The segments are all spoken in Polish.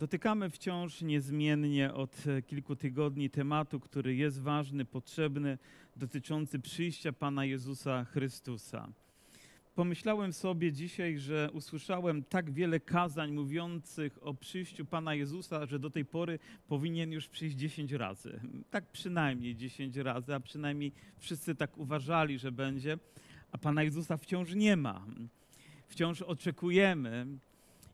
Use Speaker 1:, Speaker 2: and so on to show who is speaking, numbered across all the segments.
Speaker 1: Dotykamy wciąż niezmiennie od e, kilku tygodni tematu, który jest ważny, potrzebny, dotyczący przyjścia Pana Jezusa Chrystusa. Pomyślałem sobie dzisiaj, że usłyszałem tak wiele kazań mówiących o przyjściu Pana Jezusa, że do tej pory powinien już przyjść 10 razy. Tak przynajmniej 10 razy, a przynajmniej wszyscy tak uważali, że będzie, a Pana Jezusa wciąż nie ma. Wciąż oczekujemy.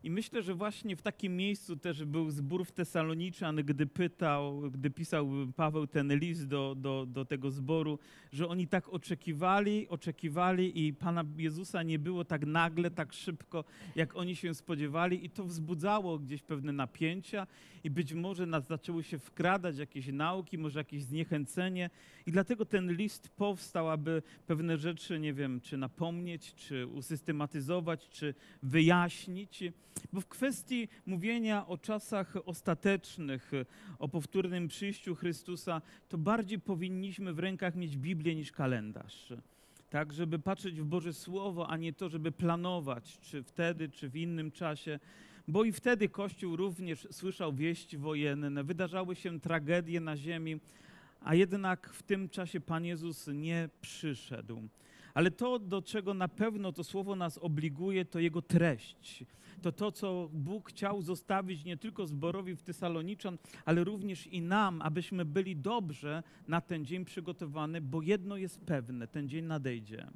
Speaker 1: I myślę, że właśnie w takim miejscu też był zbór w Tesaloniczan, gdy pytał, gdy pisał Paweł ten list do, do, do tego zboru, że oni tak oczekiwali, oczekiwali i Pana Jezusa nie było tak nagle, tak szybko, jak oni się spodziewali i to wzbudzało gdzieś pewne napięcia i być może nas zaczęły się wkradać jakieś nauki, może jakieś zniechęcenie i dlatego ten list powstał, aby pewne rzeczy, nie wiem, czy napomnieć, czy usystematyzować, czy wyjaśnić. Bo w kwestii mówienia o czasach ostatecznych, o powtórnym przyjściu Chrystusa, to bardziej powinniśmy w rękach mieć Biblię niż kalendarz. Tak, żeby patrzeć w Boże Słowo, a nie to, żeby planować, czy wtedy, czy w innym czasie. Bo i wtedy Kościół również słyszał wieści wojenne, wydarzały się tragedie na ziemi, a jednak w tym czasie Pan Jezus nie przyszedł. Ale to, do czego na pewno to słowo nas obliguje, to jego treść. To to, co Bóg chciał zostawić nie tylko zborowi w Tesaloniczan, ale również i nam, abyśmy byli dobrze na ten dzień przygotowani, bo jedno jest pewne, ten dzień nadejdzie.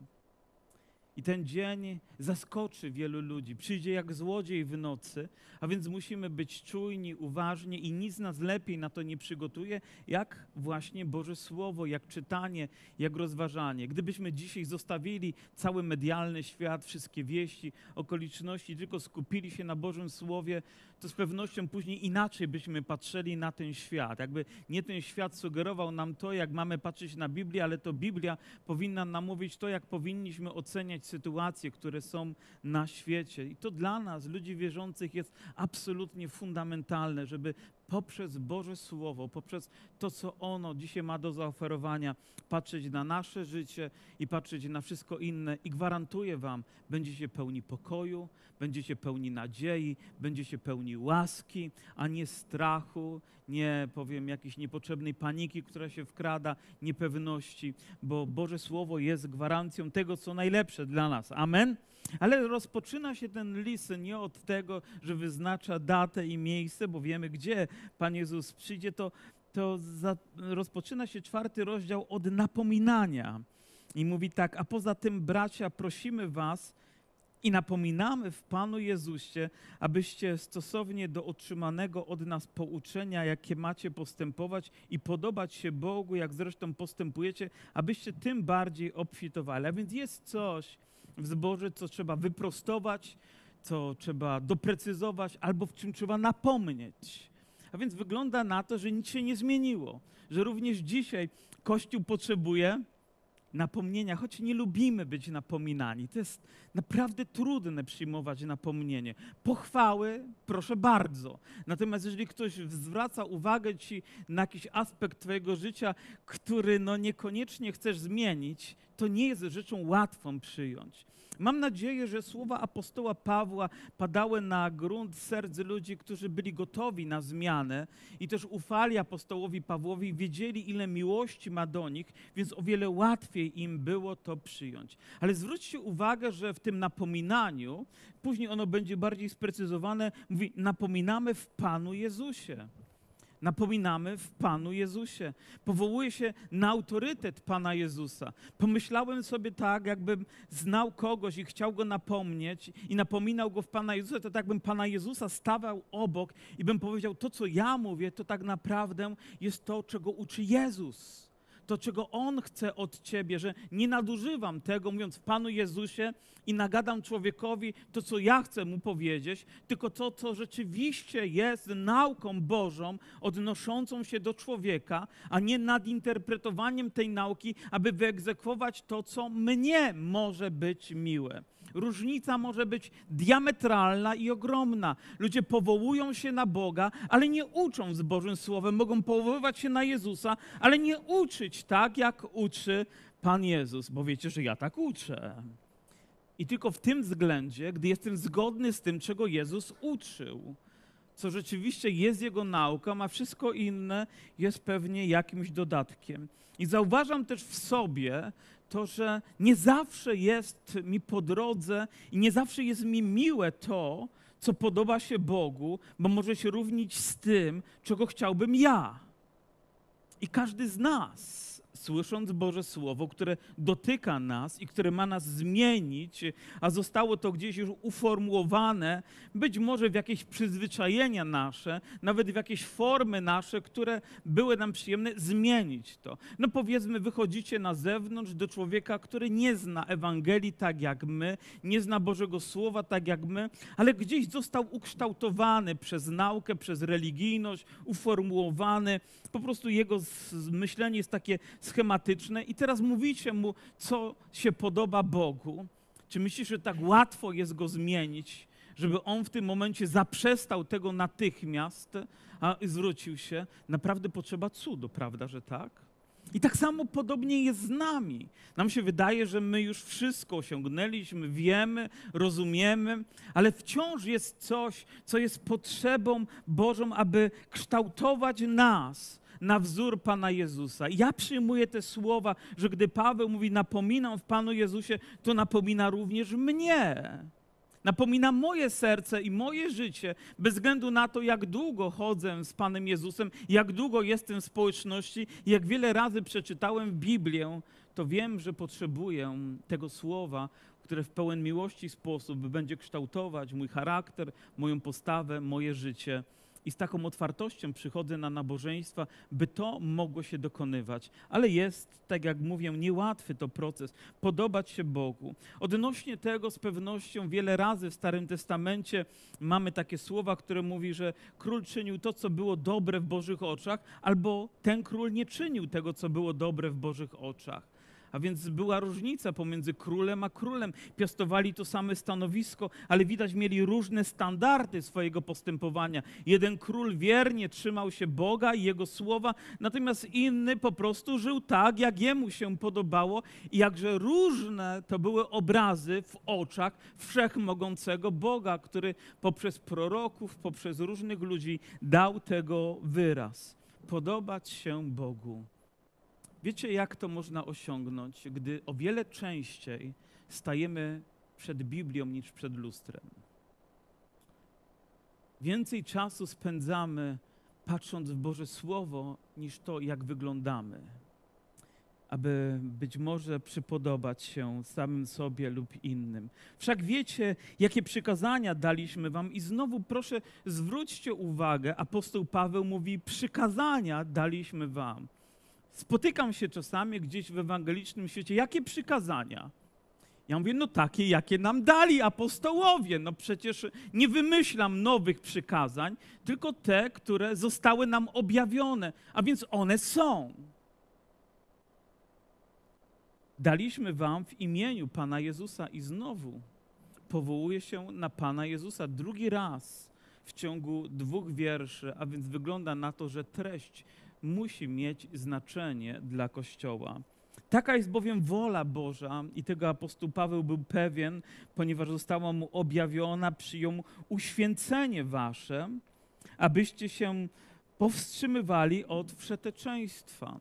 Speaker 1: I ten dzień zaskoczy wielu ludzi. Przyjdzie jak złodziej w nocy, a więc musimy być czujni, uważni i nic nas lepiej na to nie przygotuje, jak właśnie Boże Słowo, jak czytanie, jak rozważanie. Gdybyśmy dzisiaj zostawili cały medialny świat, wszystkie wieści, okoliczności, tylko skupili się na Bożym Słowie, to z pewnością później inaczej byśmy patrzyli na ten świat. Jakby nie ten świat sugerował nam to, jak mamy patrzeć na Biblię, ale to Biblia powinna nam mówić to, jak powinniśmy oceniać sytuacje, które są na świecie. I to dla nas, ludzi wierzących, jest absolutnie fundamentalne, żeby poprzez Boże Słowo, poprzez to, co ono dzisiaj ma do zaoferowania, patrzeć na nasze życie i patrzeć na wszystko inne. I gwarantuję Wam, będziecie pełni pokoju, będziecie pełni nadziei, będziecie pełni łaski, a nie strachu, nie powiem jakiejś niepotrzebnej paniki, która się wkrada, niepewności, bo Boże Słowo jest gwarancją tego, co najlepsze dla nas. Amen. Ale rozpoczyna się ten list nie od tego, że wyznacza datę i miejsce, bo wiemy, gdzie Pan Jezus przyjdzie, to, to za, rozpoczyna się czwarty rozdział od napominania. I mówi tak, a poza tym, bracia, prosimy Was i napominamy w Panu Jezusie, abyście stosownie do otrzymanego od nas pouczenia, jakie macie postępować i podobać się Bogu, jak zresztą postępujecie, abyście tym bardziej obfitowali. A więc jest coś, w zborze, co trzeba wyprostować, co trzeba doprecyzować, albo w czym trzeba napomnieć. A więc wygląda na to, że nic się nie zmieniło, że również dzisiaj Kościół potrzebuje napomnienia, choć nie lubimy być napominani. To jest naprawdę trudne przyjmować napomnienie. Pochwały, proszę bardzo. Natomiast jeżeli ktoś zwraca uwagę ci na jakiś aspekt twojego życia, który no niekoniecznie chcesz zmienić, to nie jest rzeczą łatwą przyjąć. Mam nadzieję, że słowa apostoła Pawła padały na grunt serc ludzi, którzy byli gotowi na zmianę i też ufali apostołowi Pawłowi, wiedzieli, ile miłości ma do nich, więc o wiele łatwiej im było to przyjąć. Ale zwróćcie uwagę, że w tym napominaniu, później ono będzie bardziej sprecyzowane, mówi: napominamy w Panu Jezusie napominamy w Panu Jezusie. Powołuje się na autorytet Pana Jezusa. Pomyślałem sobie tak, jakbym znał kogoś i chciał go napomnieć i napominał go w Pana Jezusa, to tak bym Pana Jezusa stawał obok i bym powiedział, to co ja mówię, to tak naprawdę jest to, czego uczy Jezus to, czego On chce od ciebie, że nie nadużywam tego, mówiąc w Panu Jezusie i nagadam człowiekowi to, co ja chcę mu powiedzieć, tylko to, co rzeczywiście jest nauką Bożą, odnoszącą się do człowieka, a nie nadinterpretowaniem tej nauki, aby wyegzekwować to, co mnie może być miłe. Różnica może być diametralna i ogromna. Ludzie powołują się na Boga, ale nie uczą z Bożym Słowem. Mogą powoływać się na Jezusa, ale nie uczyć tak, jak uczy Pan Jezus, bo wiecie, że ja tak uczę. I tylko w tym względzie, gdy jestem zgodny z tym, czego Jezus uczył. co rzeczywiście jest jego nauką, a wszystko inne jest pewnie jakimś dodatkiem. I zauważam też w sobie to, że nie zawsze jest mi po drodze i nie zawsze jest mi miłe to, co podoba się Bogu, bo może się równić z tym, czego chciałbym ja. I każdy z nas słysząc Boże Słowo, które dotyka nas i które ma nas zmienić, a zostało to gdzieś już uformułowane, być może w jakieś przyzwyczajenia nasze, nawet w jakieś formy nasze, które były nam przyjemne, zmienić to. No powiedzmy, wychodzicie na zewnątrz do człowieka, który nie zna Ewangelii tak jak my, nie zna Bożego Słowa tak jak my, ale gdzieś został ukształtowany przez naukę, przez religijność, uformułowany. Po prostu jego myślenie jest takie schematyczne i teraz mówicie mu, co się podoba Bogu. Czy myślisz, że tak łatwo jest go zmienić, żeby on w tym momencie zaprzestał tego natychmiast, a zwrócił się? Naprawdę potrzeba cudu, prawda, że tak? I tak samo podobnie jest z nami. Nam się wydaje, że my już wszystko osiągnęliśmy, wiemy, rozumiemy, ale wciąż jest coś, co jest potrzebą Bożą, aby kształtować nas na wzór Pana Jezusa. Ja przyjmuję te słowa, że gdy Paweł mówi napominam w Panu Jezusie, to napomina również mnie. Napomina moje serce i moje życie, bez względu na to, jak długo chodzę z Panem Jezusem, jak długo jestem w społeczności, jak wiele razy przeczytałem Biblię, to wiem, że potrzebuję tego słowa, które w pełen miłości sposób będzie kształtować mój charakter, moją postawę, moje życie i z taką otwartością przychodzę na nabożeństwa, by to mogło się dokonywać. Ale jest, tak jak mówię, niełatwy to proces, podobać się Bogu. Odnośnie tego z pewnością wiele razy w Starym Testamencie mamy takie słowa, które mówi, że król czynił to, co było dobre w Bożych oczach, albo ten król nie czynił tego, co było dobre w Bożych oczach. A więc była różnica pomiędzy królem a królem. Piastowali to same stanowisko, ale widać mieli różne standardy swojego postępowania. Jeden król wiernie trzymał się Boga i jego słowa, natomiast inny po prostu żył tak, jak jemu się podobało i jakże różne to były obrazy w oczach wszechmogącego Boga, który poprzez proroków, poprzez różnych ludzi dał tego wyraz. Podobać się Bogu. Wiecie, jak to można osiągnąć, gdy o wiele częściej stajemy przed Biblią niż przed lustrem? Więcej czasu spędzamy patrząc w Boże Słowo niż to, jak wyglądamy, aby być może przypodobać się samym sobie lub innym. Wszak wiecie, jakie przykazania daliśmy Wam, i znowu proszę, zwróćcie uwagę, apostoł Paweł mówi: Przykazania daliśmy Wam. Spotykam się czasami gdzieś w ewangelicznym świecie, jakie przykazania? Ja mówię, no takie, jakie nam dali apostołowie. No przecież nie wymyślam nowych przykazań, tylko te, które zostały nam objawione, a więc one są. Daliśmy wam w imieniu Pana Jezusa i znowu powołuje się na Pana Jezusa drugi raz w ciągu dwóch wierszy, a więc wygląda na to, że treść musi mieć znaczenie dla Kościoła. Taka jest bowiem wola Boża i tego apostoł Paweł był pewien, ponieważ została mu objawiona, przyjął uświęcenie wasze, abyście się powstrzymywali od wszeteczeństwa.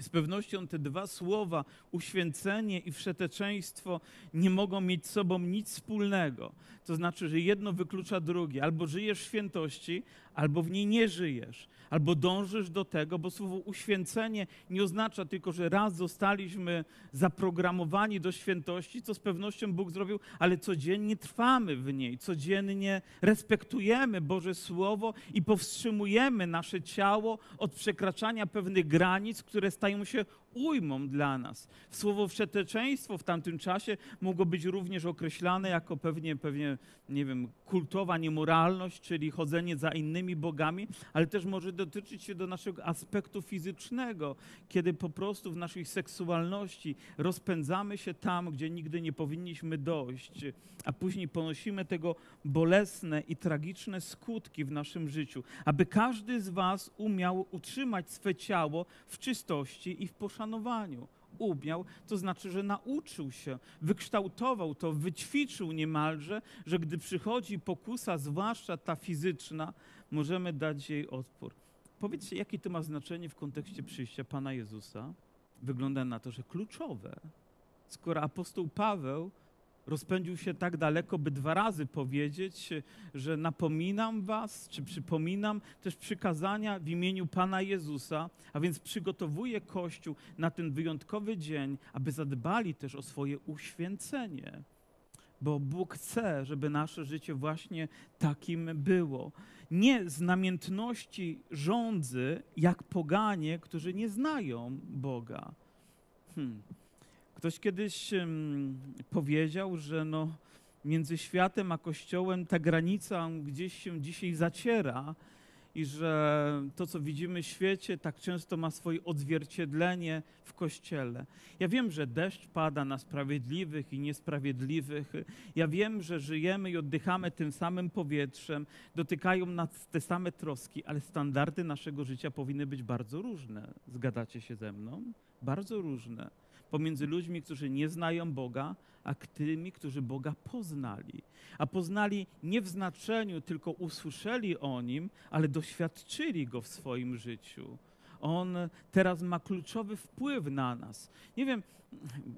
Speaker 1: Z pewnością te dwa słowa, uświęcenie i wszeteczeństwo, nie mogą mieć z sobą nic wspólnego. To znaczy, że jedno wyklucza drugie. Albo żyjesz w świętości, albo w niej nie żyjesz albo dążysz do tego, bo słowo uświęcenie nie oznacza tylko, że raz zostaliśmy zaprogramowani do świętości, co z pewnością Bóg zrobił, ale codziennie trwamy w niej, codziennie respektujemy Boże Słowo i powstrzymujemy nasze ciało od przekraczania pewnych granic, które stają się ujmą dla nas. Słowo wszeteczeństwo w tamtym czasie mogło być również określane jako pewnie, pewnie, nie wiem, kultowa niemoralność, czyli chodzenie za innymi bogami, ale też może dotyczyć się do naszego aspektu fizycznego, kiedy po prostu w naszej seksualności rozpędzamy się tam, gdzie nigdy nie powinniśmy dojść, a później ponosimy tego bolesne i tragiczne skutki w naszym życiu. Aby każdy z Was umiał utrzymać swe ciało w czystości i w poszanowaniu umiał, to znaczy, że nauczył się, wykształtował to, wyćwiczył niemalże, że gdy przychodzi pokusa, zwłaszcza ta fizyczna, możemy dać jej odpór. Powiedzcie, jakie to ma znaczenie w kontekście przyjścia Pana Jezusa? Wygląda na to, że kluczowe. Skoro apostoł Paweł rozpędził się tak daleko, by dwa razy powiedzieć, że napominam was, czy przypominam też przykazania w imieniu Pana Jezusa, a więc przygotowuje Kościół na ten wyjątkowy dzień, aby zadbali też o swoje uświęcenie. Bo Bóg chce, żeby nasze życie właśnie takim było. Nie z namiętności rządzy, jak poganie, którzy nie znają Boga. Hmm. Ktoś kiedyś um, powiedział, że no, między światem a Kościołem ta granica gdzieś się dzisiaj zaciera i że to, co widzimy w świecie, tak często ma swoje odzwierciedlenie w Kościele. Ja wiem, że deszcz pada na sprawiedliwych i niesprawiedliwych. Ja wiem, że żyjemy i oddychamy tym samym powietrzem, dotykają nas te same troski, ale standardy naszego życia powinny być bardzo różne. Zgadacie się ze mną? Bardzo różne pomiędzy ludźmi, którzy nie znają Boga, a tymi, którzy Boga poznali. A poznali nie w znaczeniu tylko usłyszeli o Nim, ale doświadczyli Go w swoim życiu. On teraz ma kluczowy wpływ na nas. Nie wiem,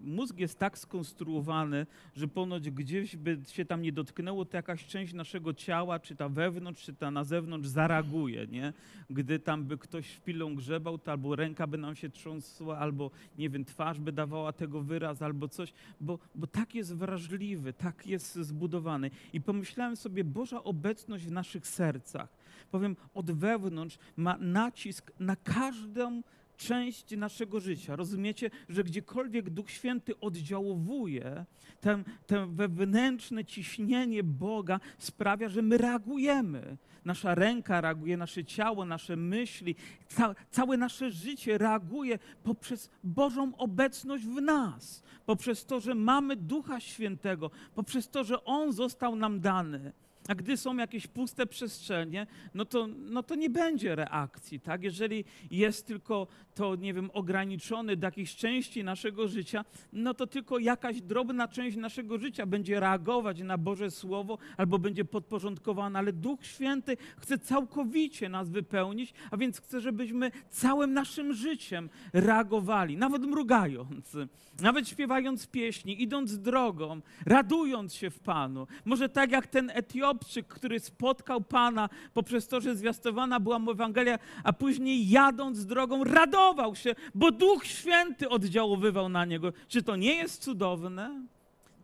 Speaker 1: mózg jest tak skonstruowany, że ponoć gdzieś by się tam nie dotknęło, to jakaś część naszego ciała, czy ta wewnątrz, czy ta na zewnątrz zareaguje, nie? Gdy tam by ktoś chwilą grzebał, to albo ręka by nam się trząsła, albo, nie wiem, twarz by dawała tego wyraz, albo coś, bo, bo tak jest wrażliwy, tak jest zbudowany. I pomyślałem sobie, Boża obecność w naszych sercach, powiem, od wewnątrz ma nacisk na każdą część naszego życia. Rozumiecie, że gdziekolwiek Duch Święty oddziałuje, ten, ten wewnętrzne ciśnienie Boga sprawia, że my reagujemy. Nasza ręka reaguje, nasze ciało, nasze myśli, ca, całe nasze życie reaguje poprzez Bożą obecność w nas, poprzez to, że mamy Ducha Świętego, poprzez to, że On został nam dany. A gdy są jakieś puste przestrzenie, no to, no to nie będzie reakcji, tak? Jeżeli jest tylko to, nie wiem, ograniczone do jakiejś części naszego życia, no to tylko jakaś drobna część naszego życia będzie reagować na Boże Słowo albo będzie podporządkowana, ale Duch Święty chce całkowicie nas wypełnić, a więc chce, żebyśmy całym naszym życiem reagowali, nawet mrugając, nawet śpiewając pieśni, idąc drogą, radując się w Panu. Może tak jak ten Etiopczyk, który spotkał Pana poprzez to, że zwiastowana była mu Ewangelia, a później jadąc drogą radował się, bo Duch Święty oddziaływał na niego. Czy to nie jest cudowne?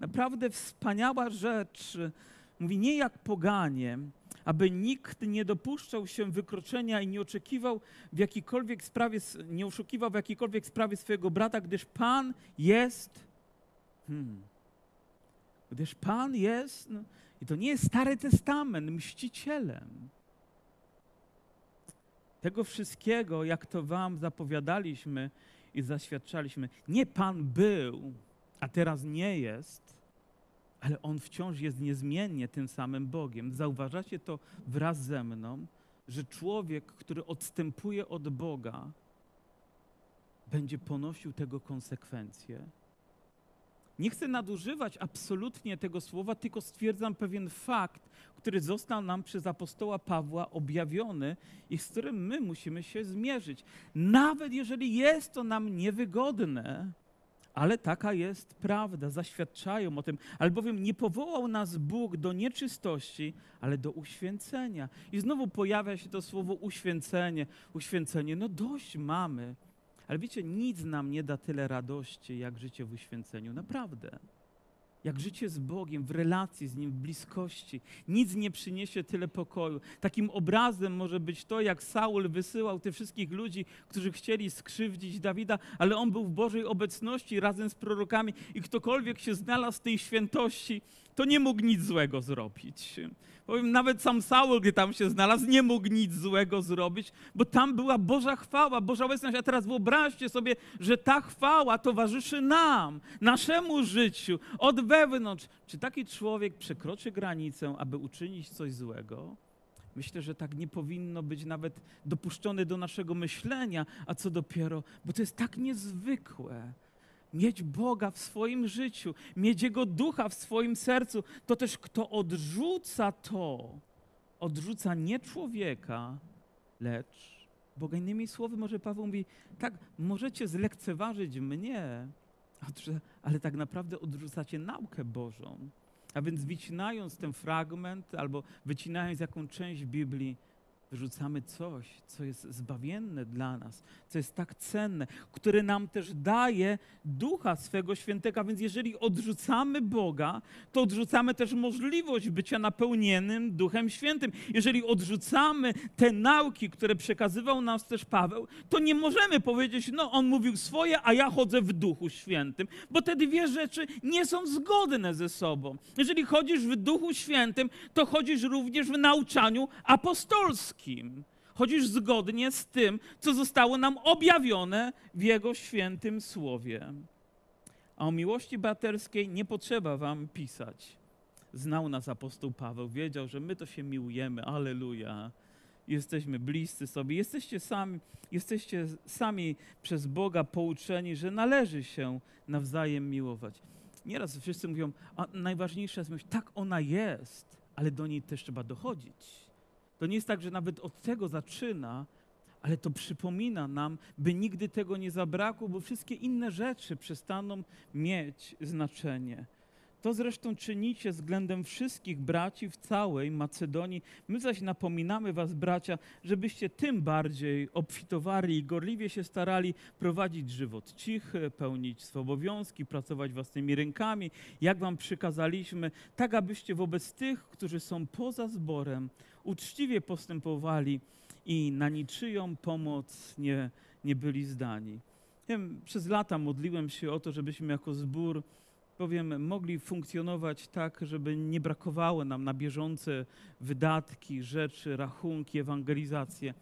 Speaker 1: Naprawdę wspaniała rzecz. Mówi, nie jak poganie, aby nikt nie dopuszczał się wykroczenia i nie oczekiwał w jakikolwiek sprawie, nie oszukiwał w jakiejkolwiek sprawie swojego brata, gdyż Pan jest, hmm, gdyż Pan jest, no, i to nie jest Stary Testament, mścicielem. Tego wszystkiego, jak to wam zapowiadaliśmy i zaświadczaliśmy, nie Pan był, a teraz nie jest, ale On wciąż jest niezmiennie tym samym Bogiem. Zauważacie to wraz ze mną, że człowiek, który odstępuje od Boga, będzie ponosił tego konsekwencje. Nie chcę nadużywać absolutnie tego słowa, tylko stwierdzam pewien fakt, który został nam przez apostoła Pawła objawiony i z którym my musimy się zmierzyć. Nawet jeżeli jest to nam niewygodne, ale taka jest prawda, zaświadczają o tym, albowiem nie powołał nas Bóg do nieczystości, ale do uświęcenia. I znowu pojawia się to słowo uświęcenie, uświęcenie. No dość mamy. Ale wiecie, nic nam nie da tyle radości, jak życie w uświęceniu. Naprawdę jak życie z Bogiem, w relacji z Nim, w bliskości. Nic nie przyniesie tyle pokoju. Takim obrazem może być to, jak Saul wysyłał tych wszystkich ludzi, którzy chcieli skrzywdzić Dawida, ale on był w Bożej obecności razem z prorokami i ktokolwiek się znalazł w tej świętości, to nie mógł nic złego zrobić. Powiem, nawet sam Saul, gdy tam się znalazł, nie mógł nic złego zrobić, bo tam była Boża chwała, Boża obecność. A teraz wyobraźcie sobie, że ta chwała towarzyszy nam, naszemu życiu, od wewnątrz. Czy taki człowiek przekroczy granicę, aby uczynić coś złego? Myślę, że tak nie powinno być nawet dopuszczone do naszego myślenia, a co dopiero, bo to jest tak niezwykłe mieć Boga w swoim życiu, mieć Jego ducha w swoim sercu, to też kto odrzuca to, odrzuca nie człowieka, lecz Boga. Innymi słowy, może Paweł mówi, tak, możecie zlekceważyć mnie, ale tak naprawdę odrzucacie naukę Bożą. A więc wycinając ten fragment albo wycinając jaką część Biblii, wyrzucamy coś, co jest zbawienne dla nas, co jest tak cenne, które nam też daje Ducha swego Świętego. Więc jeżeli odrzucamy Boga, to odrzucamy też możliwość bycia napełnionym Duchem Świętym. Jeżeli odrzucamy te nauki, które przekazywał nam też Paweł, to nie możemy powiedzieć, no on mówił swoje, a ja chodzę w Duchu Świętym, bo te dwie rzeczy nie są zgodne ze sobą. Jeżeli chodzisz w Duchu Świętym, to chodzisz również w nauczaniu apostolskim. Chodzisz zgodnie z tym, co zostało nam objawione w Jego świętym słowie. A o miłości braterskiej nie potrzeba wam pisać. Znał nas apostoł Paweł, wiedział, że my to się miłujemy, aleluja. Jesteśmy bliscy sobie, jesteście sami, jesteście sami przez Boga pouczeni, że należy się nawzajem miłować. Nieraz wszyscy mówią, a najważniejsza jest miłość. Tak, ona jest, ale do niej też trzeba dochodzić. To nie jest tak, że nawet od tego zaczyna, ale to przypomina nam, by nigdy tego nie zabrakło, bo wszystkie inne rzeczy przestaną mieć znaczenie. To zresztą czynicie względem wszystkich braci w całej Macedonii. My zaś napominamy was, bracia, żebyście tym bardziej obfitowali i gorliwie się starali prowadzić żywot cichy, pełnić swe obowiązki, pracować własnymi rękami, jak wam przykazaliśmy, tak abyście wobec tych, którzy są poza zborem, uczciwie postępowali i na niczyją pomoc nie, nie byli zdani. Wiem, przez lata modliłem się o to, żebyśmy jako zbór, powiem, mogli funkcjonować tak, żeby nie brakowało nam na bieżące wydatki, rzeczy, rachunki, ewangelizację.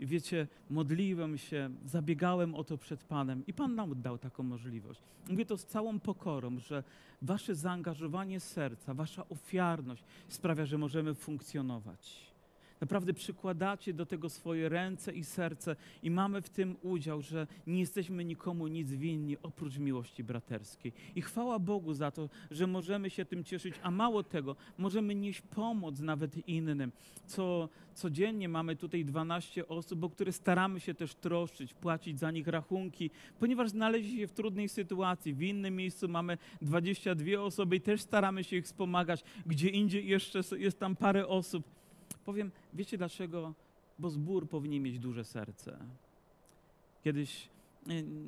Speaker 1: I wiecie, modliłem się, zabiegałem o to przed Panem i Pan nam dał taką możliwość. Mówię to z całą pokorą, że wasze zaangażowanie serca, wasza ofiarność sprawia, że możemy funkcjonować. Naprawdę przykładacie do tego swoje ręce i serce i mamy w tym udział, że nie jesteśmy nikomu nic winni oprócz miłości braterskiej. I chwała Bogu za to, że możemy się tym cieszyć, a mało tego, możemy nieść pomoc nawet innym. Co codziennie mamy tutaj 12 osób, o które staramy się też troszczyć, płacić za nich rachunki, ponieważ znaleźli się w trudnej sytuacji. W innym miejscu mamy 22 osoby i też staramy się ich wspomagać. Gdzie indziej jeszcze jest tam parę osób. Powiem, wiecie dlaczego? Bo zbór powinien mieć duże serce. Kiedyś,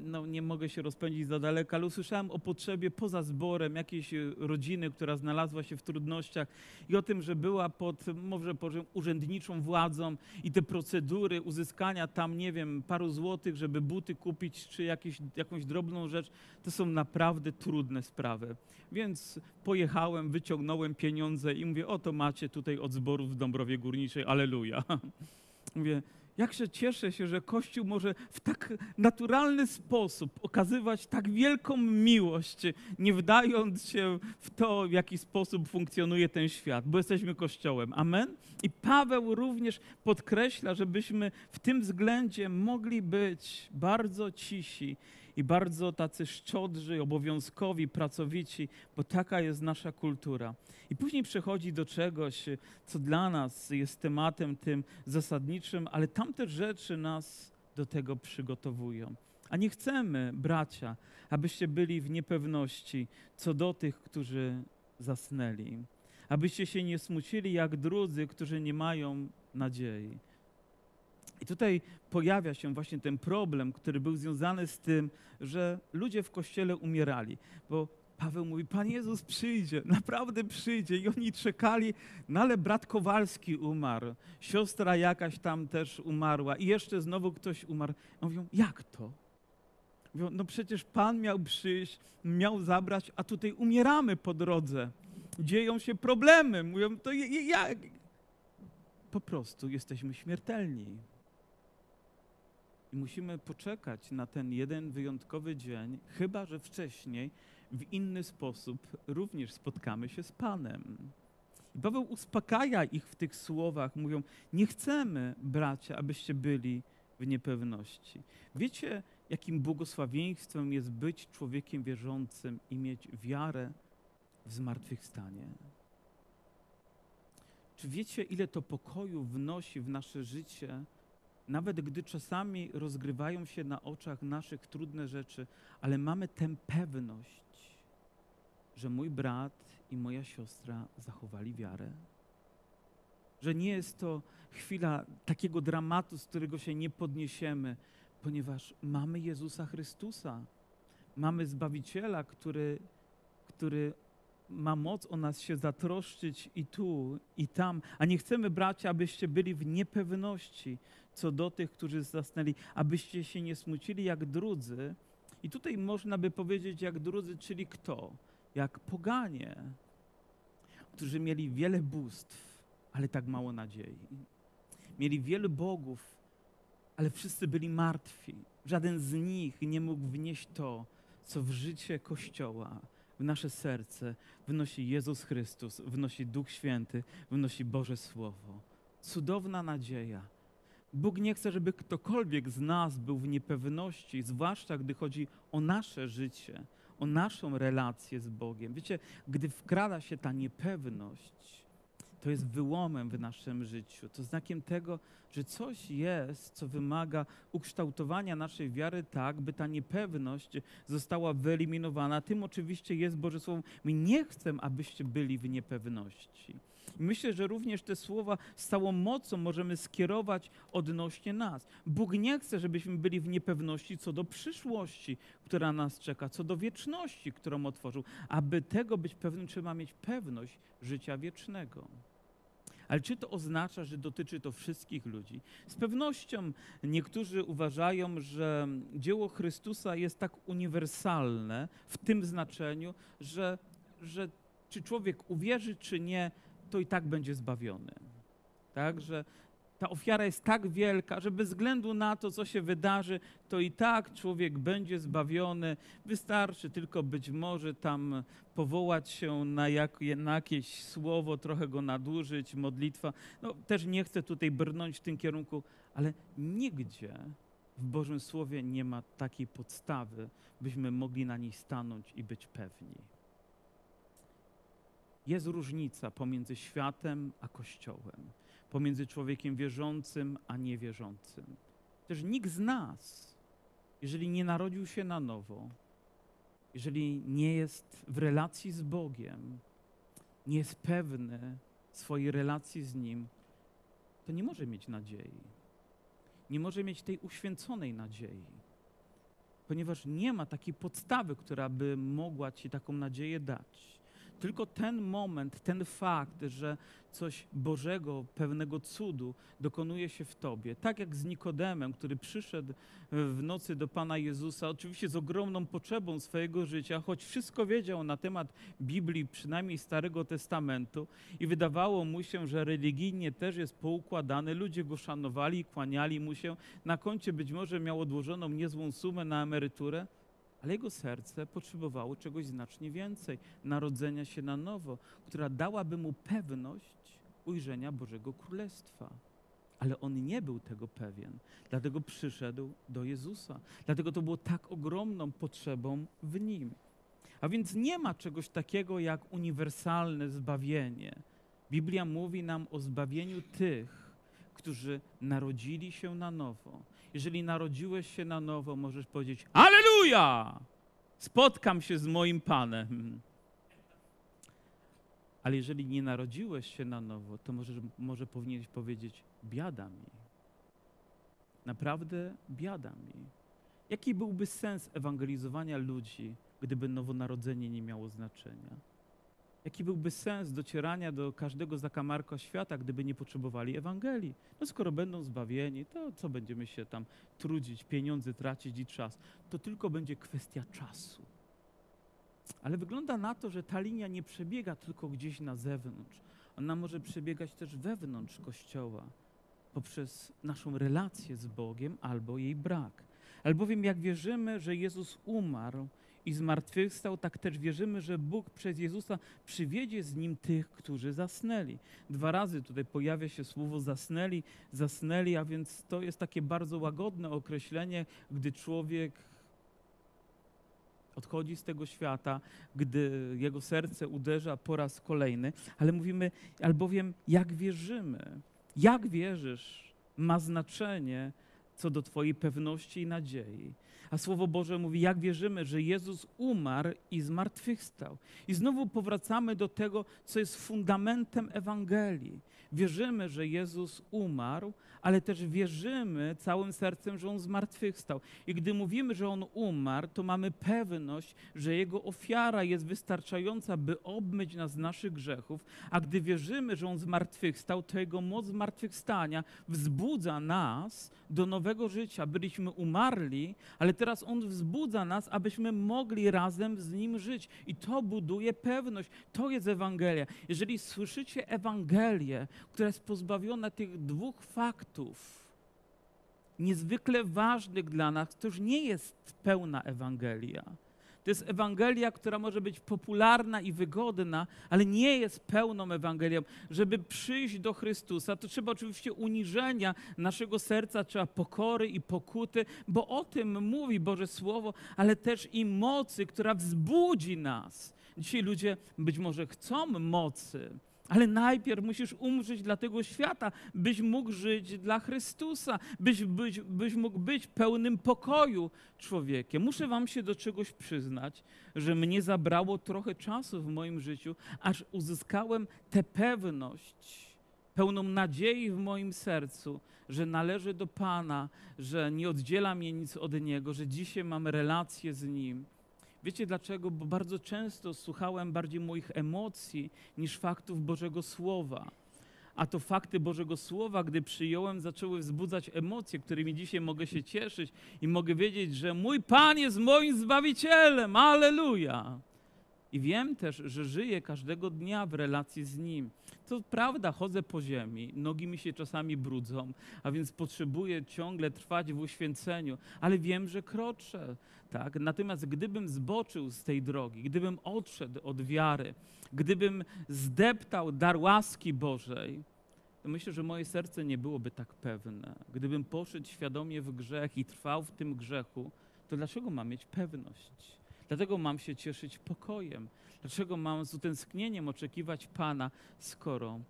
Speaker 1: no nie mogę się rozpędzić za daleko, ale usłyszałem o potrzebie poza zborem jakiejś e, rodziny, która znalazła się w trudnościach i o tym, że była pod, może powiem, urzędniczą władzą i te procedury uzyskania tam, nie wiem, paru złotych, żeby buty kupić czy jakieś, jakąś drobną rzecz, to są naprawdę trudne sprawy. Więc pojechałem, wyciągnąłem pieniądze i mówię, oto macie tutaj od zborów w Dąbrowie Górniczej, aleluja. Mówię, jakże cieszę się, że Kościół może w tak naturalny sposób okazywać tak wielką miłość, nie wdając się w to, w jaki sposób funkcjonuje ten świat, bo jesteśmy Kościołem. Amen? I Paweł również podkreśla, żebyśmy w tym względzie mogli być bardzo cisi i bardzo tacy szczodrzy, obowiązkowi, pracowici, bo taka jest nasza kultura. I później przechodzi do czegoś, co dla nas jest tematem tym zasadniczym, ale tamte rzeczy nas do tego przygotowują. A nie chcemy, bracia, abyście byli w niepewności co do tych, którzy zasnęli. Abyście się nie smucili jak drudzy, którzy nie mają nadziei. I tutaj pojawia się właśnie ten problem, który był związany z tym, że ludzie w kościele umierali, bo Paweł mówi, Pan Jezus przyjdzie, naprawdę przyjdzie. I oni czekali, no ale brat Kowalski umarł, siostra jakaś tam też umarła i jeszcze znowu ktoś umarł. I mówią, jak to? Mówią, no przecież Pan miał przyjść, miał zabrać, a tutaj umieramy po drodze. Dzieją się problemy. Mówią, to jak? Po prostu jesteśmy śmiertelni. Musimy poczekać na ten jeden wyjątkowy dzień, chyba że wcześniej w inny sposób również spotkamy się z Panem. I Paweł uspokaja ich w tych słowach, mówią: Nie chcemy, bracia, abyście byli w niepewności. Wiecie, jakim błogosławieństwem jest być człowiekiem wierzącym i mieć wiarę w zmartwychwstanie? Czy wiecie, ile to pokoju wnosi w nasze życie, nawet gdy czasami rozgrywają się na oczach naszych trudne rzeczy, ale mamy tę pewność, że mój brat i moja siostra zachowali wiarę? Że nie jest to chwila takiego dramatu, z którego się nie podniesiemy, ponieważ mamy Jezusa Chrystusa, mamy Zbawiciela, który, który ma moc o nas się zatroszczyć i tu, i tam. A nie chcemy, bracia, abyście byli w niepewności co do tych, którzy zasnęli, abyście się nie smucili jak drudzy. I tutaj można by powiedzieć jak drudzy, czyli kto? Jak poganie, którzy mieli wiele bóstw, ale tak mało nadziei. Mieli wielu bogów, ale wszyscy byli martwi. Żaden z nich nie mógł wnieść to, co w życie Kościoła, w nasze serce wnosi Jezus Chrystus, wnosi Duch Święty, wnosi Boże Słowo. Cudowna nadzieja. Bóg nie chce, żeby ktokolwiek z nas był w niepewności, zwłaszcza gdy chodzi o nasze życie, o naszą relację z Bogiem. Wiecie, gdy wkrada się ta niepewność, to jest wyłomem w naszym życiu. To znakiem tego, że coś jest, co wymaga ukształtowania naszej wiary tak, by ta niepewność została wyeliminowana. Tym oczywiście jest Boże Słowo. My nie chcemy, abyście byli w niepewności. Myślę, że również te słowa z całą mocą możemy skierować odnośnie nas. Bóg nie chce, żebyśmy byli w niepewności co do przyszłości, która nas czeka, co do wieczności, którą otworzył. Aby tego być pewnym, trzeba mieć pewność życia wiecznego. Ale czy to oznacza, że dotyczy to wszystkich ludzi? Z pewnością niektórzy uważają, że dzieło Chrystusa jest tak uniwersalne w tym znaczeniu, że, że czy człowiek uwierzy, czy nie, to i tak będzie zbawiony. Tak, że ta ofiara jest tak wielka, że bez względu na to, co się wydarzy, to i tak człowiek będzie zbawiony. Wystarczy tylko być może tam powołać się na, jak, na jakieś słowo, trochę go nadużyć, modlitwa. No, też nie chcę tutaj brnąć w tym kierunku, ale nigdzie w Bożym Słowie nie ma takiej podstawy, byśmy mogli na niej stanąć i być pewni. Jest różnica pomiędzy światem a Kościołem pomiędzy człowiekiem wierzącym a niewierzącym. Też nikt z nas, jeżeli nie narodził się na nowo, jeżeli nie jest w relacji z Bogiem, nie jest pewny swojej relacji z Nim, to nie może mieć nadziei. Nie może mieć tej uświęconej nadziei, ponieważ nie ma takiej podstawy, która by mogła Ci taką nadzieję dać. Tylko ten moment, ten fakt, że coś Bożego, pewnego cudu dokonuje się w tobie. Tak jak z Nikodemem, który przyszedł w nocy do Pana Jezusa, oczywiście z ogromną potrzebą swojego życia, choć wszystko wiedział na temat Biblii, przynajmniej Starego Testamentu, i wydawało mu się, że religijnie też jest poukładany. Ludzie go szanowali, kłaniali mu się. Na koncie być może miał odłożoną niezłą sumę na emeryturę ale jego serce potrzebowało czegoś znacznie więcej narodzenia się na nowo, która dałaby mu pewność ujrzenia Bożego Królestwa. Ale on nie był tego pewien, dlatego przyszedł do Jezusa. Dlatego to było tak ogromną potrzebą w nim. A więc nie ma czegoś takiego jak uniwersalne zbawienie. Biblia mówi nam o zbawieniu tych, którzy narodzili się na nowo jeżeli narodziłeś się na nowo, możesz powiedzieć: Aleluja! Spotkam się z moim Panem. Ale jeżeli nie narodziłeś się na nowo, to możesz, może powinieneś powiedzieć: Biada mi. Naprawdę biada mi. Jaki byłby sens ewangelizowania ludzi, gdyby nowonarodzenie nie miało znaczenia? Jaki byłby sens docierania do każdego zakamarka świata, gdyby nie potrzebowali Ewangelii? No skoro będą zbawieni, to co będziemy się tam trudzić, pieniądze tracić i czas? To tylko będzie kwestia czasu. Ale wygląda na to, że ta linia nie przebiega tylko gdzieś na zewnątrz. Ona może przebiegać też wewnątrz Kościoła poprzez naszą relację z Bogiem albo jej brak. Albowiem jak wierzymy, że Jezus umarł i zmartwychwstał, tak też wierzymy, że Bóg przez Jezusa przywiedzie z nim tych, którzy zasnęli. Dwa razy tutaj pojawia się słowo zasnęli, zasnęli, a więc to jest takie bardzo łagodne określenie, gdy człowiek odchodzi z tego świata, gdy jego serce uderza po raz kolejny, ale mówimy, albowiem jak wierzymy, jak wierzysz, ma znaczenie co do Twojej pewności i nadziei. A Słowo Boże mówi, jak wierzymy, że Jezus umarł i zmartwychwstał. I znowu powracamy do tego, co jest fundamentem Ewangelii. Wierzymy, że Jezus umarł, ale też wierzymy całym sercem, że On zmartwychwstał. I gdy mówimy, że On umarł, to mamy pewność, że Jego ofiara jest wystarczająca, by obmyć nas z naszych grzechów, a gdy wierzymy, że On zmartwychwstał, to Jego moc zmartwychwstania wzbudza nas do nowego życia. Byliśmy umarli, ale teraz On wzbudza nas, abyśmy mogli razem z Nim żyć. I to buduje pewność. To jest Ewangelia. Jeżeli słyszycie Ewangelię, która jest pozbawiona tych dwóch faktów, niezwykle ważnych dla nas, to już nie jest pełna Ewangelia. To jest Ewangelia, która może być popularna i wygodna, ale nie jest pełną Ewangelią. Żeby przyjść do Chrystusa, to trzeba oczywiście uniżenia naszego serca, trzeba pokory i pokuty, bo o tym mówi Boże Słowo, ale też i mocy, która wzbudzi nas. Dzisiaj ludzie być może chcą mocy, ale najpierw musisz umrzeć dla tego świata, byś mógł żyć dla Chrystusa, byś, byś, byś mógł być pełnym pokoju człowiekiem. Muszę Wam się do czegoś przyznać, że mnie zabrało trochę czasu w moim życiu, aż uzyskałem tę pewność, pełną nadziei w moim sercu, że należy do Pana, że nie oddziela mnie nic od Niego, że dzisiaj mam relację z Nim Wiecie dlaczego? Bo bardzo często słuchałem bardziej moich emocji niż faktów Bożego Słowa. A to fakty Bożego Słowa, gdy przyjąłem, zaczęły wzbudzać emocje, którymi dzisiaj mogę się cieszyć i mogę wiedzieć, że mój Pan jest moim Zbawicielem. Aleluja! I wiem też, że żyję każdego dnia w relacji z Nim. To prawda, chodzę po ziemi, nogi mi się czasami brudzą, a więc potrzebuję ciągle trwać w uświęceniu, ale wiem, że kroczę. Tak? Natomiast gdybym zboczył z tej drogi, gdybym odszedł od wiary, gdybym zdeptał dar łaski Bożej, to myślę, że moje serce nie byłoby tak pewne. Gdybym poszedł świadomie w grzech i trwał w tym grzechu, to dlaczego mam mieć pewność? Dlatego mam się cieszyć pokojem. Dlaczego mam z utęsknieniem oczekiwać Pana, skoro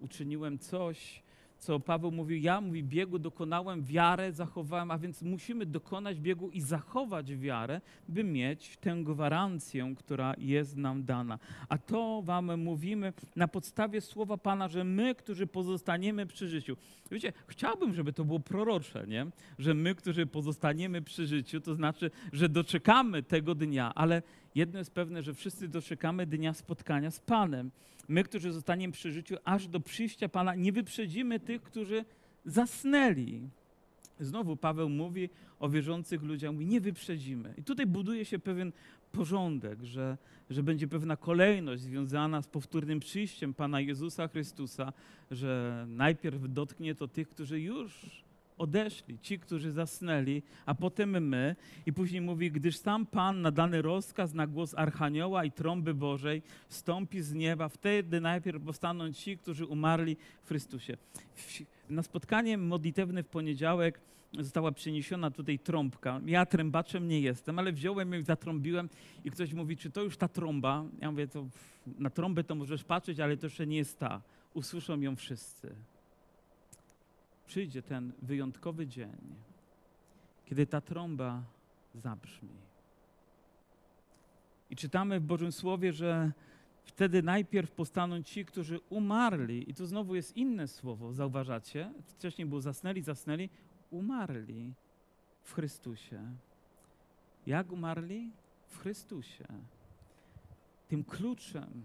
Speaker 1: uczyniłem coś, co Paweł mówił, ja mówi, biegu dokonałem, wiarę zachowałem, a więc musimy dokonać biegu i zachować wiarę, by mieć tę gwarancję, która jest nam dana. A to wam mówimy na podstawie słowa Pana, że my, którzy pozostaniemy przy życiu. Wiecie, chciałbym, żeby to było prorocze, nie? Że my, którzy pozostaniemy przy życiu, to znaczy, że doczekamy tego dnia, ale jedno jest pewne, że wszyscy doczekamy dnia spotkania z Panem my, którzy zostaniemy przy życiu aż do przyjścia Pana, nie wyprzedzimy tych, którzy zasnęli. Znowu Paweł mówi o wierzących ludziach, mówi, nie wyprzedzimy. I tutaj buduje się pewien porządek, że, że będzie pewna kolejność związana z powtórnym przyjściem Pana Jezusa Chrystusa, że najpierw dotknie to tych, którzy już odeszli, ci, którzy zasnęli, a potem my. I później mówi, gdyż sam Pan na dany rozkaz na głos Archanioła i trąby Bożej wstąpi z nieba, wtedy najpierw powstaną ci, którzy umarli w Chrystusie. Na spotkanie modlitewne w poniedziałek została przyniesiona tutaj trąbka. Ja trębaczem nie jestem, ale wziąłem ją i zatrąbiłem i ktoś mówi, czy to już ta trąba? Ja mówię, to na trąbę to możesz patrzeć, ale to jeszcze nie jest ta. Usłyszą ją wszyscy przyjdzie ten wyjątkowy dzień, kiedy ta trąba zabrzmi. I czytamy w Bożym Słowie, że wtedy najpierw powstaną ci, którzy umarli. I tu znowu jest inne słowo, zauważacie? Wcześniej było zasnęli, zasnęli, umarli w Chrystusie. Jak umarli? W Chrystusie. Tym kluczem,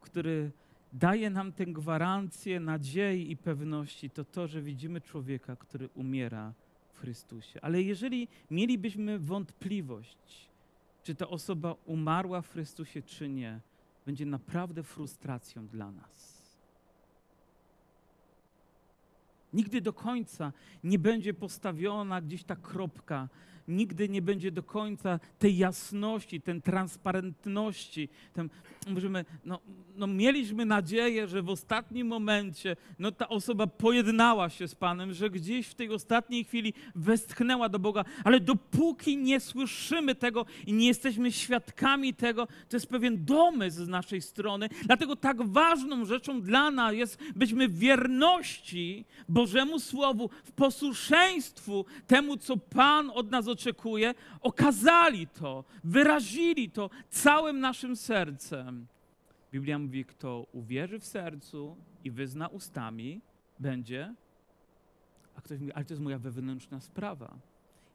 Speaker 1: który daje nam tę gwarancję nadziei i pewności, to to, że widzimy człowieka, który umiera w Chrystusie. Ale jeżeli mielibyśmy wątpliwość, czy ta osoba umarła w Chrystusie, czy nie, będzie naprawdę frustracją dla nas. Nigdy do końca nie będzie postawiona gdzieś ta kropka, nigdy nie będzie do końca tej jasności, tej transparentności. Ten, możemy, no, no, mieliśmy nadzieję, że w ostatnim momencie no, ta osoba pojednała się z Panem, że gdzieś w tej ostatniej chwili westchnęła do Boga, ale dopóki nie słyszymy tego i nie jesteśmy świadkami tego, to jest pewien domysł z naszej strony. Dlatego tak ważną rzeczą dla nas jest byśmy wierności Bożemu Słowu, w posłuszeństwu temu, co Pan od nas oczekuje, okazali to, wyrazili to całym naszym sercem. Biblia mówi, kto uwierzy w sercu i wyzna ustami, będzie. A ktoś mówi, ale to jest moja wewnętrzna sprawa.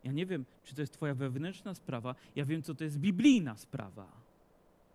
Speaker 1: Ja nie wiem, czy to jest Twoja wewnętrzna sprawa. Ja wiem, co to jest biblijna sprawa.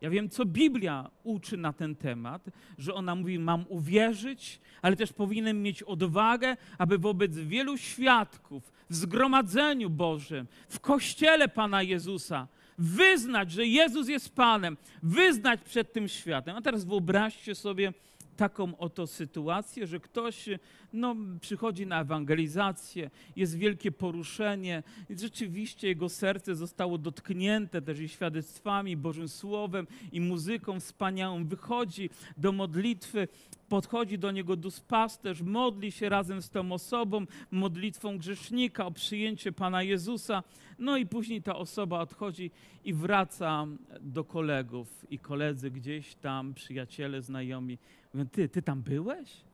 Speaker 1: Ja wiem, co Biblia uczy na ten temat, że ona mówi, mam uwierzyć, ale też powinienem mieć odwagę, aby wobec wielu świadków w zgromadzeniu Bożym, w kościele Pana Jezusa, wyznać, że Jezus jest Panem, wyznać przed tym światem. A teraz wyobraźcie sobie taką oto sytuację, że ktoś no, przychodzi na ewangelizację, jest wielkie poruszenie rzeczywiście jego serce zostało dotknięte też i świadectwami, Bożym Słowem i muzyką wspaniałą. Wychodzi do modlitwy, podchodzi do niego duszpasterz, modli się razem z tą osobą, modlitwą grzesznika o przyjęcie Pana Jezusa. No i później ta osoba odchodzi i wraca do kolegów. I koledzy gdzieś tam, przyjaciele, znajomi mówią, ty, ty tam byłeś?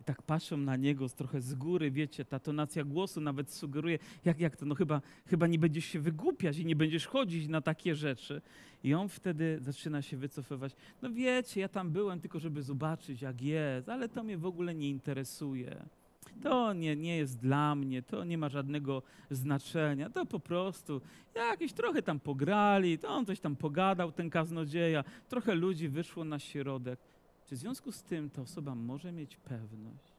Speaker 1: I tak patrzą na niego z trochę z góry, wiecie, ta tonacja głosu nawet sugeruje, jak, jak to, no chyba, chyba nie będziesz się wygłupiać i nie będziesz chodzić na takie rzeczy. I on wtedy zaczyna się wycofywać. No wiecie, ja tam byłem tylko, żeby zobaczyć, jak jest, ale to mnie w ogóle nie interesuje. To nie, nie jest dla mnie, to nie ma żadnego znaczenia. To po prostu jakieś trochę tam pograli, to on coś tam pogadał, ten kaznodzieja, trochę ludzi wyszło na środek. Czy w związku z tym ta osoba może mieć pewność?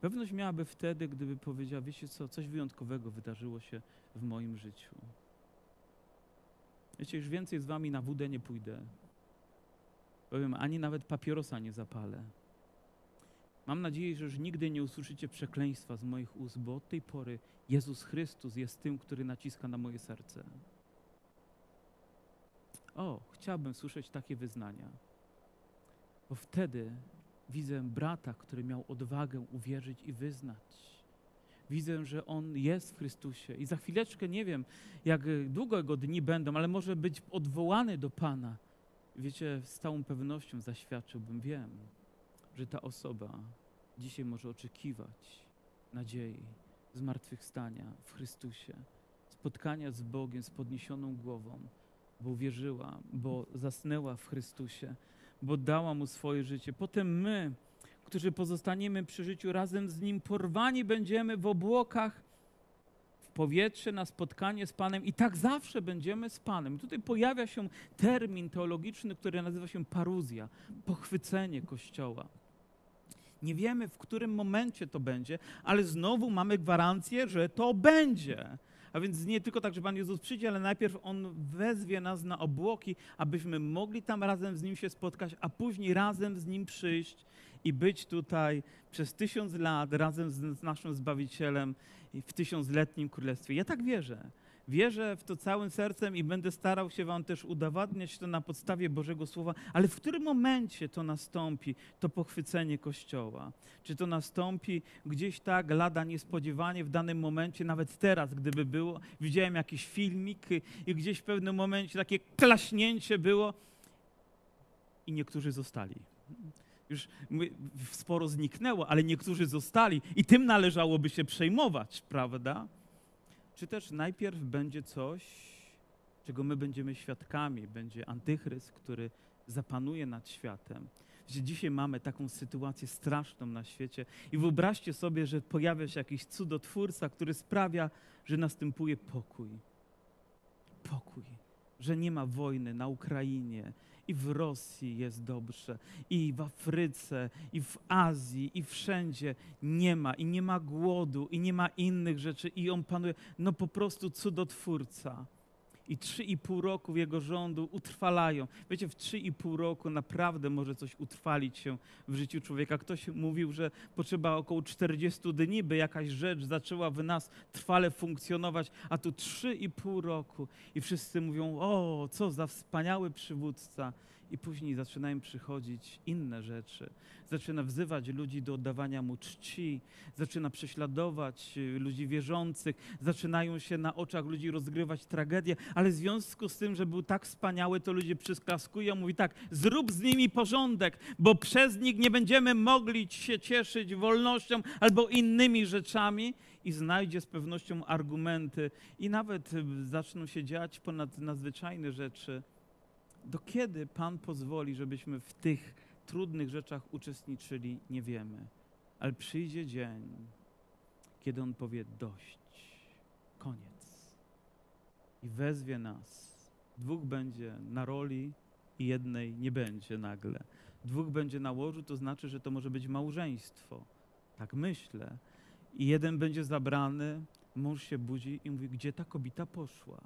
Speaker 1: Pewność miałaby wtedy, gdyby powiedziała, wiecie co, coś wyjątkowego wydarzyło się w moim życiu. Wiecie, już więcej z wami na wódę nie pójdę. Powiem, ani nawet papierosa nie zapalę. Mam nadzieję, że już nigdy nie usłyszycie przekleństwa z moich ust, bo od tej pory Jezus Chrystus jest tym, który naciska na moje serce. O, chciałbym słyszeć takie wyznania, bo wtedy widzę brata, który miał odwagę uwierzyć i wyznać. Widzę, że on jest w Chrystusie i za chwileczkę nie wiem, jak długo jego dni będą, ale może być odwołany do Pana. Wiecie, z całą pewnością zaświadczyłbym, wiem, że ta osoba dzisiaj może oczekiwać nadziei, zmartwychwstania w Chrystusie, spotkania z Bogiem z podniesioną głową, bo uwierzyła, bo zasnęła w Chrystusie, bo dała Mu swoje życie. Potem my, którzy pozostaniemy przy życiu razem z Nim, porwani będziemy w obłokach, w powietrze na spotkanie z Panem i tak zawsze będziemy z Panem. Tutaj pojawia się termin teologiczny, który nazywa się paruzja, pochwycenie Kościoła. Nie wiemy, w którym momencie to będzie, ale znowu mamy gwarancję, że to będzie. A więc nie tylko tak, że Pan Jezus przyjdzie, ale najpierw On wezwie nas na obłoki, abyśmy mogli tam razem z Nim się spotkać, a później razem z Nim przyjść i być tutaj przez tysiąc lat razem z naszym Zbawicielem w tysiącletnim Królestwie. Ja tak wierzę. Wierzę w to całym sercem i będę starał się Wam też udowadniać to na podstawie Bożego Słowa, ale w którym momencie to nastąpi, to pochwycenie Kościoła? Czy to nastąpi gdzieś tak, lada niespodziewanie w danym momencie, nawet teraz, gdyby było, widziałem jakiś filmik i gdzieś w pewnym momencie takie klaśnięcie było i niektórzy zostali już sporo zniknęło, ale niektórzy zostali i tym należałoby się przejmować, prawda? Czy też najpierw będzie coś, czego my będziemy świadkami, będzie antychryst, który zapanuje nad światem. Że dzisiaj mamy taką sytuację straszną na świecie i wyobraźcie sobie, że pojawia się jakiś cudotwórca, który sprawia, że następuje pokój. Pokój, że nie ma wojny na Ukrainie, i w Rosji jest dobrze, i w Afryce, i w Azji, i wszędzie nie ma, i nie ma głodu, i nie ma innych rzeczy, i on panuje, no po prostu cudotwórca. I trzy i pół roku jego rządu utrwalają. Wiecie, w trzy i pół roku naprawdę może coś utrwalić się w życiu człowieka. Ktoś mówił, że potrzeba około 40 dni, by jakaś rzecz zaczęła w nas trwale funkcjonować, a tu trzy i pół roku. I wszyscy mówią, o, co za wspaniały przywódca. I później zaczynają przychodzić inne rzeczy. Zaczyna wzywać ludzi do oddawania mu czci, zaczyna prześladować y, ludzi wierzących, zaczynają się na oczach ludzi rozgrywać tragedie, ale w związku z tym, że był tak wspaniały, to ludzie przysklaskują, mówi tak, zrób z nimi porządek, bo przez nich nie będziemy mogli się cieszyć wolnością albo innymi rzeczami i znajdzie z pewnością argumenty i nawet y, zaczną się dziać ponad nadzwyczajne rzeczy. Do kiedy Pan pozwoli, żebyśmy w tych trudnych rzeczach uczestniczyli, nie wiemy. Ale przyjdzie dzień, kiedy On powie dość, koniec. I wezwie nas. Dwóch będzie na roli i jednej nie będzie nagle. Dwóch będzie na łożu, to znaczy, że to może być małżeństwo. Tak myślę. I jeden będzie zabrany, mąż się budzi i mówi, gdzie ta kobieta poszła?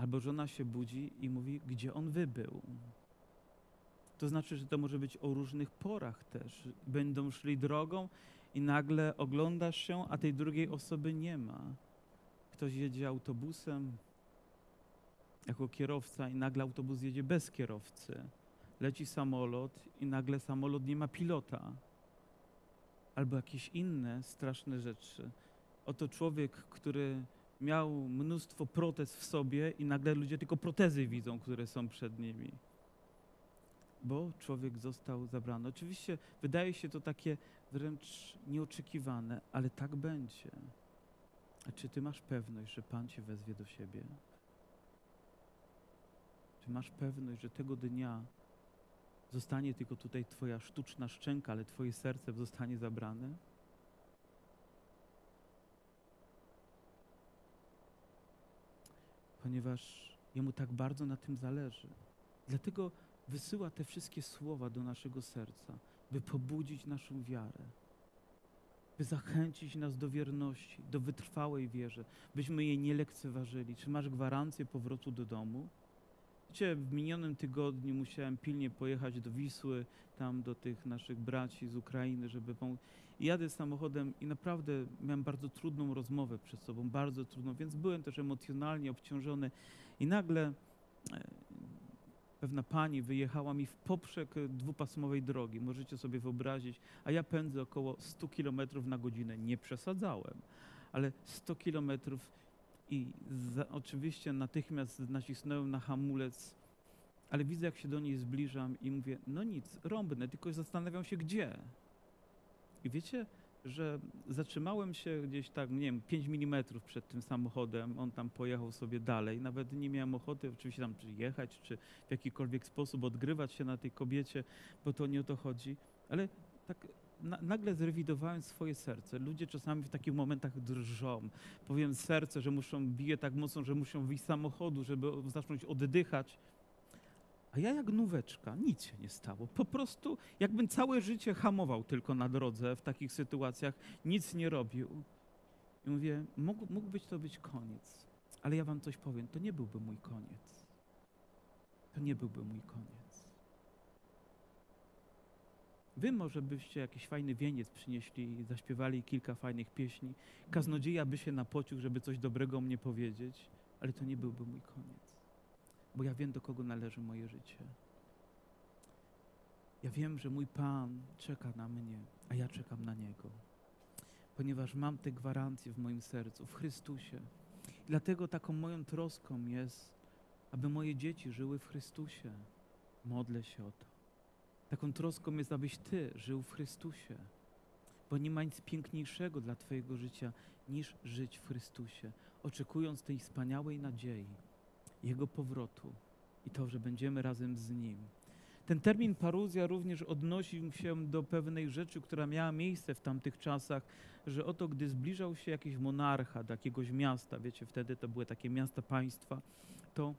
Speaker 1: Albo żona się budzi i mówi, gdzie on wybył. To znaczy, że to może być o różnych porach też. Będą szli drogą i nagle oglądasz się, a tej drugiej osoby nie ma. Ktoś jedzie autobusem jako kierowca i nagle autobus jedzie bez kierowcy. Leci samolot i nagle samolot nie ma pilota. Albo jakieś inne straszne rzeczy. Oto człowiek, który miał mnóstwo protez w sobie i nagle ludzie tylko protezy widzą, które są przed nimi. Bo człowiek został zabrany. Oczywiście wydaje się to takie wręcz nieoczekiwane, ale tak będzie. A czy ty masz pewność, że Pan cię wezwie do siebie? Czy masz pewność, że tego dnia zostanie tylko tutaj twoja sztuczna szczęka, ale twoje serce zostanie zabrane? Ponieważ Jemu tak bardzo na tym zależy. Dlatego wysyła te wszystkie słowa do naszego serca, by pobudzić naszą wiarę, by zachęcić nas do wierności, do wytrwałej wierze, byśmy jej nie lekceważyli. Czy masz gwarancję powrotu do domu? Wiecie, w minionym tygodniu musiałem pilnie pojechać do Wisły, tam do tych naszych braci z Ukrainy, żeby pomóc. I jadę samochodem i naprawdę miałem bardzo trudną rozmowę przed sobą, bardzo trudną, więc byłem też emocjonalnie obciążony. I nagle e, pewna pani wyjechała mi w poprzek dwupasmowej drogi, możecie sobie wyobrazić, a ja pędzę około 100 km na godzinę. Nie przesadzałem, ale 100 kilometrów i za, oczywiście natychmiast nacisnąłem na hamulec, ale widzę, jak się do niej zbliżam i mówię, no nic, rąbnę, tylko zastanawiam się gdzie. I wiecie, że zatrzymałem się gdzieś tak, nie wiem, 5 mm przed tym samochodem, on tam pojechał sobie dalej, nawet nie miałem ochoty oczywiście tam czy jechać, czy w jakikolwiek sposób odgrywać się na tej kobiecie, bo to nie o to chodzi, ale tak na, nagle zrewidowałem swoje serce. Ludzie czasami w takich momentach drżą. Powiem serce, że muszą, bije tak mocno, że muszą wyjść z samochodu, żeby zacząć oddychać. A ja jak nóweczka, nic się nie stało. Po prostu jakbym całe życie hamował tylko na drodze w takich sytuacjach, nic nie robił. I mówię, mógł, mógł być to być koniec. Ale ja wam coś powiem, to nie byłby mój koniec. To nie byłby mój koniec. Wy może byście jakiś fajny wieniec przynieśli i zaśpiewali kilka fajnych pieśni. Kaznodzieja by się napocił, żeby coś dobrego o mnie powiedzieć, ale to nie byłby mój koniec bo ja wiem, do kogo należy moje życie. Ja wiem, że mój Pan czeka na mnie, a ja czekam na Niego, ponieważ mam te gwarancje w moim sercu, w Chrystusie. Dlatego taką moją troską jest, aby moje dzieci żyły w Chrystusie. Modlę się o to. Taką troską jest, abyś Ty żył w Chrystusie, bo nie ma nic piękniejszego dla Twojego życia niż żyć w Chrystusie, oczekując tej wspaniałej nadziei jego powrotu i to, że będziemy razem z Nim. Ten termin paruzja również odnosił się do pewnej rzeczy, która miała miejsce w tamtych czasach, że oto gdy zbliżał się jakiś monarcha do jakiegoś miasta, wiecie, wtedy to były takie miasta państwa, to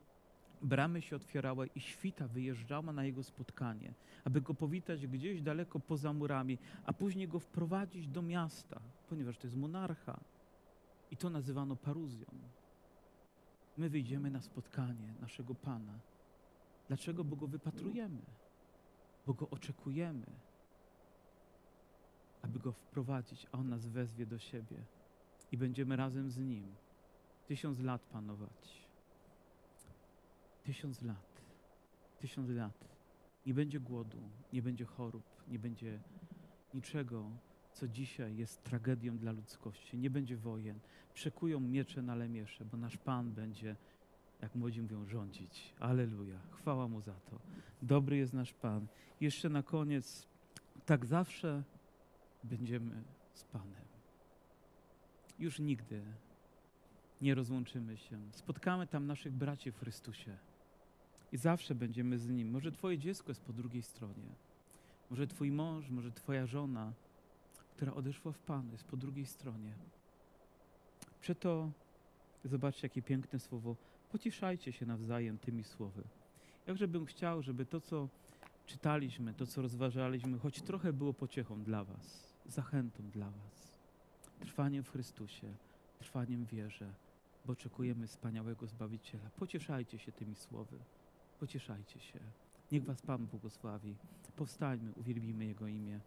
Speaker 1: bramy się otwierały i świta wyjeżdżała na jego spotkanie, aby go powitać gdzieś daleko poza murami, a później go wprowadzić do miasta, ponieważ to jest monarcha. I to nazywano paruzją. my wyjdziemy na spotkanie naszego Pana. Dlaczego? Bo Go wypatrujemy, bo Go oczekujemy, aby Go wprowadzić, a On nas wezwie do siebie i będziemy razem z Nim tysiąc lat panować. Tysiąc lat. Tysiąc lat. Nie będzie głodu, nie będzie chorób, nie będzie niczego, co dzisiaj jest tragedią dla ludzkości. Nie będzie wojen. Przekują miecze na lemiesze, bo nasz Pan będzie, jak młodzi mówią, rządzić. Aleluja. Chwała Mu za to. Dobry jest nasz Pan. Jeszcze na koniec, tak zawsze będziemy z Panem. Już nigdy nie rozłączymy się. Spotkamy tam naszych braci w Chrystusie i zawsze będziemy z Nim. Może Twoje dziecko jest po drugiej stronie. Może Twój mąż, może Twoja żona, która odeszła w Panu, jest po drugiej stronie. Przeto zobaczcie, jakie piękne słowo. Pocieszajcie się nawzajem tymi słowy. Jakże bym chciał, żeby to, co czytaliśmy, to, co rozważaliśmy, choć trochę było pociechą dla Was, zachętą dla Was, trwaniem w Chrystusie, trwaniem w wierze, bo oczekujemy wspaniałego Zbawiciela. Pocieszajcie się tymi słowy. Pocieszajcie się. Niech Was Pan błogosławi. Powstańmy, uwielbimy Jego imię.